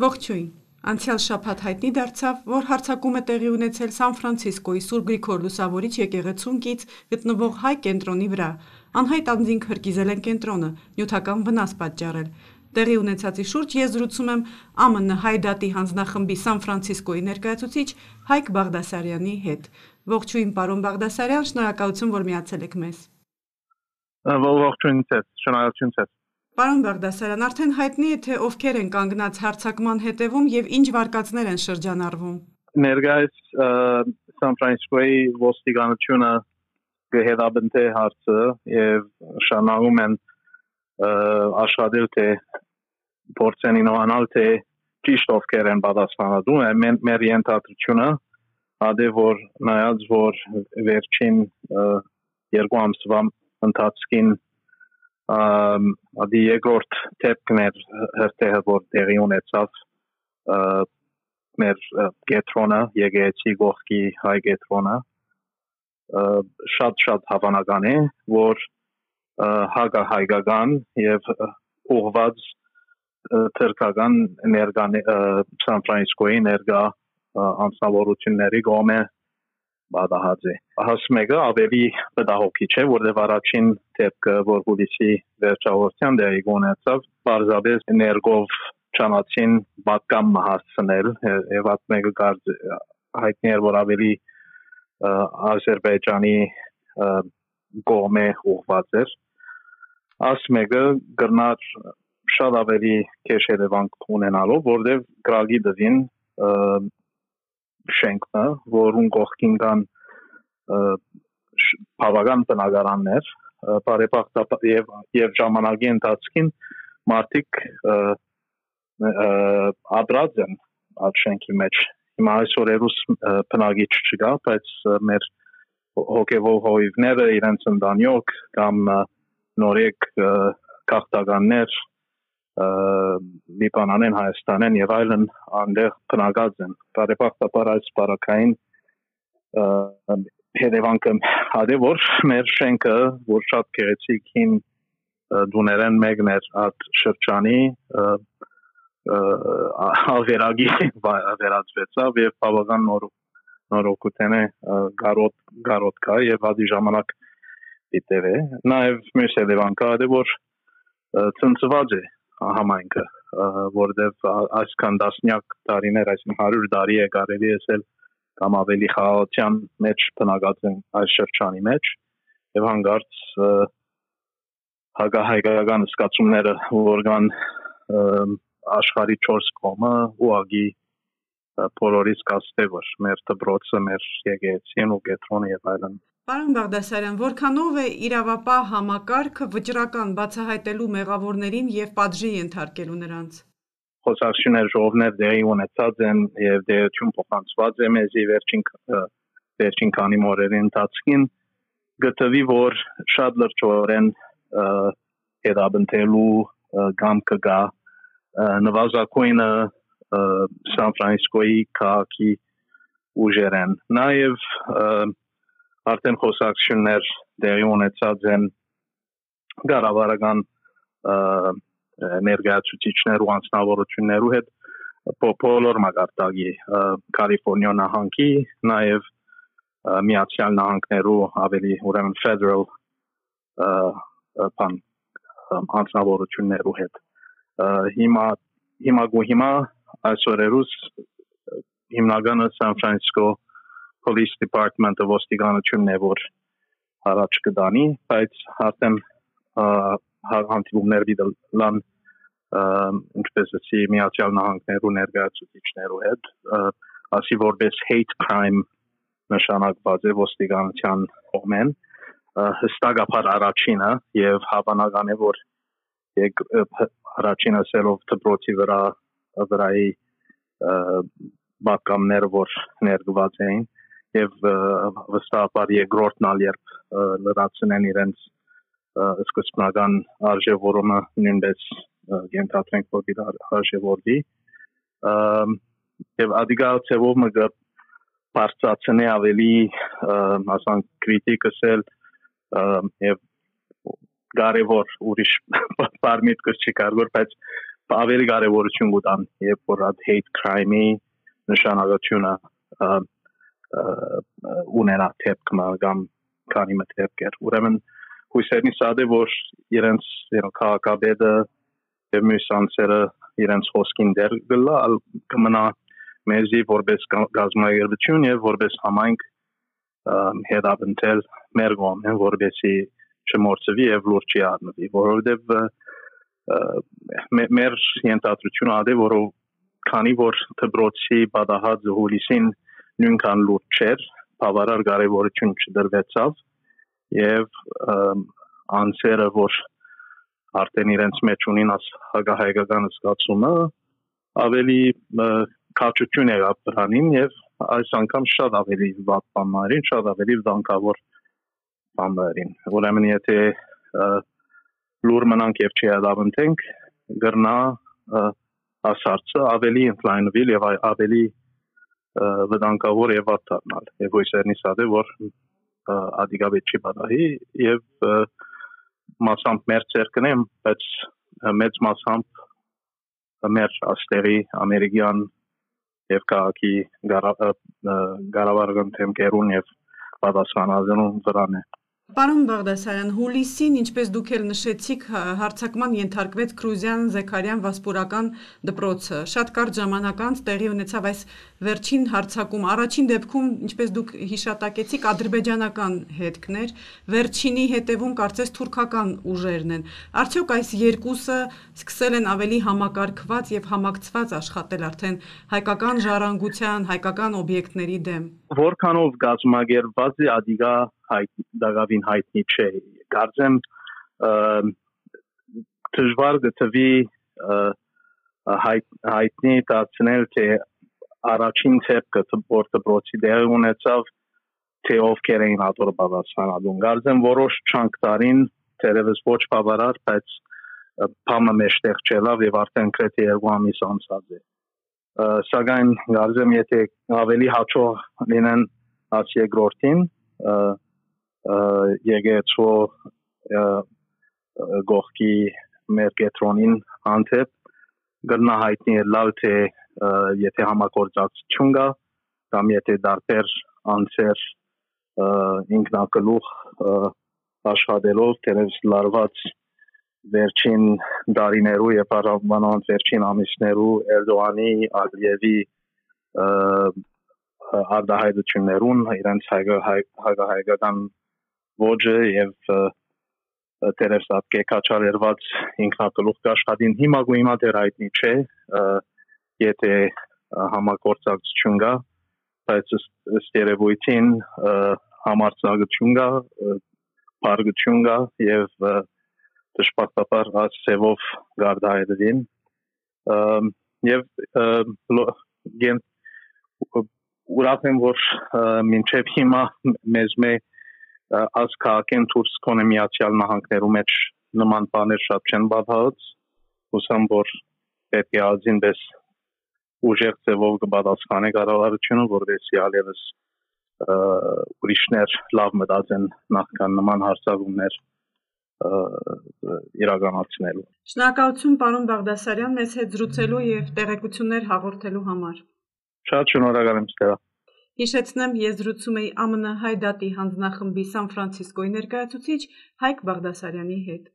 Ողջույն։ Անցյալ շաբաթ հայտնի դարձավ, որ հարձակում է տեղի ունեցել Սան Ֆրանցիսկոյի Ս. Գրիգոր Լուսավորիչ եկեղեցուն կից գտնվող հայ կենտրոնի վրա։ Անհայտ անձինք հրկիզել են կենտրոնը, նյութական վնաս պատճառել։ Տեղի ունեցածի շուրջ ես զրուցում եմ ԱՄՆ Հայ դատի հանձնախմբի Սան Ֆրանցիսկոյի ներկայացուցիչ Հայկ Բաղդասարյանի հետ։ Ողջույն, պարոն Բաղդասարյան, շնորհակալություն, որ միացել եք մեզ։ Ողջույն ձեզ, շնորհակալություն ձեզ։ Պարոն Բաղդասարյան, արդեն հայտնի է, թե ովքեր են կանգնած հարձակման հետևում եւ ինչ վարկածներ են շրջանառվում։ Ներկայիս Սան Ֆրանցիսկոյի ոստիկանությունը գհետաբնթե հարցը եւ շանաղում են աշխատել թե փորձեն ինոանալ թե ճիշտ ովքեր են պատասխանատու մեր ենթադրությունը ադե որ նայած որ վերջին երկու ամսվա ընթացքին ադի երկրորդ տեպքն էր հերթերը որ տեղի ունեցավ մեր գետրոնը եկեցի գողքի հայ գետրոնը շատ շատ հավանական է որ հագա հայկական եւ ուղված թրկական էներգան Սան Ֆրանցիսկոյի ներգա անձնավորությունների գոմե բադահած է։ Հասմեգը ավելի բդահոգիչ է, որտեղ առաջին դեպքը, որ հուլիսի վերջավորության դեպի գոնեցավ, բարձաբես էներգով ճանաչին պատկամ հասցնել եւ այդ մեկը կարծ հայտնի էր, որ ավելի Ադրբեջանի գոմե ուղված էր։ Ասմեգը գրնար շատ ավելի քեշ երևանք ունենալով, որտեղ գրագի դվին շենքն, որուն կողքին կան բավական բնակարաններ, բարեբախտաբար եւ եւ ժամանակի ընթացքին մարդիկ ադրած են այդ շենքի մեջ։ Հիմա այսօր երուս բնակիչ չկա, բայց մեր հոգեվոր հովիվները իրենց ընտանյոք կամ նորեկ քաղաքականներ Լիբանանեն, Հայաստանեն եւ այլն անդեղ բնակած են։ Բարեբախտաբար այս բարակային հետևանքը հադե որ մեր շենքը, որ շատ գեղեցիկ հին դուներեն մեկն էր այդ շրջանի ավերագի վերածվեցավ եւ բավական նոր նորոգութեն է գարոտ գարոտ կա եւ հադի ժամանակ դիտեր է նաեւ մեր հետևանքը հադե որ ծնծված է համայնքը որովհետև այսքան դասնյակ տարիներ, այսինքն 100 տարի է կարելի էսել կամ ավելի խաղաղության մեջ բնակած են այս շրջանի մեջ եւ հանգարց հագահայկական սկացումները որ կան աշխարի 4 կողմը ուղագի բոլորից կաստեվր մեր դբրոցը մեր եկեղեցին ու կետրոնը եւ այլն Պարոն Բաղդասարյան, որքանով է իրավապահ համակարգը վճռական բացահայտելու մեղավորներին եւ պատժի ենթարկելու նրանց։ Խոսակցություններ ժողովներ դերի ունեցած են եւ դերություն փոխանցված է մեզի վերջին վերջին քանի օրերի ընթացքին գտվի որ շատ լրջորեն հետաբնտելու կամ կգա նվազագույնը Սան Ֆրանցիսկոյի քաղաքի ուժերեն նաև արդեն խոսակցություններ դեղի ունեցած են գարավարական ներգաղթություններ ու անձնավորություններու հետ բոլոր մագարտագի կալիֆոռնիա նահանգի նաև միացյալ նահանգներու ավելի ուրեմն federal բան անձնավորություններու հետ հիմա հիմա գու հիմա այսօրերուս հիմնականը Սան Ֆրանցիսկո police department-ը ոստիկանությունն է որ առաջ կդանի, բայց արդեն հանդիպումներ դիտան ինչպես ասի միացյալ նահանգներու ներկայացուցիչներու հետ, ասի որպես hate crime նշանակված է ոստիկանության կողմեն հստակաբար առաջինը եւ հավանական է որ եկ առաջինը սելով դպրոցի վրա վրայի բակամներ որ ներգված էին եւ վստահաբար երկրորդն ալ երբ լրացնեն իրենց սկզբնական արժևորումը նույնպես ենթադրենք որ արժևորվի եւ ադիգա ծևով մը բարձացնե ավելի ասան քրիտիկսել եւ կարևոր ուրիշ բարմիտ կս չի կարող բայց ավելի կարևորություն կտան երբ որ այդ hate crime-ի նշանակությունը ունենա թեփքը կամ քանի մտերկեր ուրեմն հույսերնի սադե որ իրենց քաղաքաբեդը եւ մյուս անձերը իրենց խոսքին դեր գլա կմնա մեզի որպես գազམ་ագերություն եւ որպես համայնք հետապնդել մեր կողմեն որպեսի չմորցվի եւ լուրջ առնվի որովհետեւ մեր ենթադրությունը ադե որով քանի որ դբրոցի բադահած հուլիսին նույնքան լուրջ չէր բավարար կարևորություն չդրվեցավ եւ անձերը որ արդեն իրենց մեջ ունին աս հագահայկական զգացումը ավելի քաչություն եղավ դրանին եւ այս անգամ շատ ավելի վատ բաններին, շատ ավելի վտանգավոր բաններին։ Ուրեմն եթե լուր մնանք եւ չհադավնենք, գրնա ասարցը ավելի ընդլայնվել եւ ավելի վտանգավոր եւ վատ դառնալ։ Եվ հույսերնի սադե որ ադիգաբետ չի բադահի եւ մասամբ մեր ցերկնեմ, բայց մեծ մասամբ մեր աստերի ամերիկյան եւ քաղաքի գարավարական թեմքերուն եւ պատասխանատվություն դրան է Պարոն Բաղդասարյան, հուլիսին, ինչպես դուք էլ նշեցիք, հարցակման ենթարկվեց Կրուզյան Զեքարյան Վասպուրական դպրոցը։ Շատ կարճ ժամանակ անց տեղի ունեցավ այս վերջին հարցակում։ Առաջին դեպքում, ինչպես դուք հիշատակեցիք, ադրբեջանական հետքներ, վերջինի հետևում կարծես թուրքական ուժերն են։ Արդյոք այս երկուսը սկսել են ավելի համակարգված եւ համակցված աշխատել արդեն հայկական ժառանգության, հայկական օբյեկտների դեմ։ Որքանով գազམ་ագերված է ադիգա հայտ դակավին հայտնի չէ կարծեմ դժվար գտվի հայտ հայտնի դարձնել թե առաջին ցեպքը որ դպրոցի դեր ունեցավ թե ովքեր էին ատոր պատասխանատուն կարծեմ որոշ չանք տարին թերևս ոչ բավարար բայց բամը մեջտեղ չելավ եւ արդեն գրեթե երկու ամիս անցած է սակայն կարծեմ եթե ավելի հաջող լինեն աս երկրորդին եկեցո գողքի մեր կետրոնին անթեփ գրնա հայտնի լավ թե եթե համագործակցություն կա կամ եթե դարբեր անձեր ինքնակլուխ աշխատելով դերևս լարված վերջին դարիներու եւ առավանան վերջին ամիսներու Էրդողանի Ալիևի արտահայտություններուն իրենց հայկական ոճը եւ դերև սա կեքաչարերված ինքնակլուխ աշխատին հիմա գու հիմա դեռ հայտնի չէ եթե համագործակցություն կա բայց ըստ երևույթին համարձակություն կա բարգություն կա եւ դժպատապար ասելով գարդայդին եւ գեմ ուրախ եմ որ մինչեւ հիմա մեզ մեջ աս քաղաքեն դուրս կոնե միացյալ նահանգներու մեջ նման բաներ շատ չեն բադահած ուսամ որ պետք է ազինպես ուժեղ ձևով կպատասխանի կառավարությունը որովհետեւ ալևս ուրիշներ լավ մտածեն նախքան նման հարցակումներ իրականացնելու։ Շնորհակալություն պարոն Բաղդասարյան մեզ հետ զրուցելու եւ տեղեկություններ հաղորդելու համար։ Շատ շնորհակալ եմ Ստեվա։ Հիշեցնեմ, ես զրուցում էի ԱՄՆ Հայ դատի հանձնախմբի Սան Ֆրանցիսկոյի ներկայացուցիչ Հայկ Բաղդասարյանի հետ։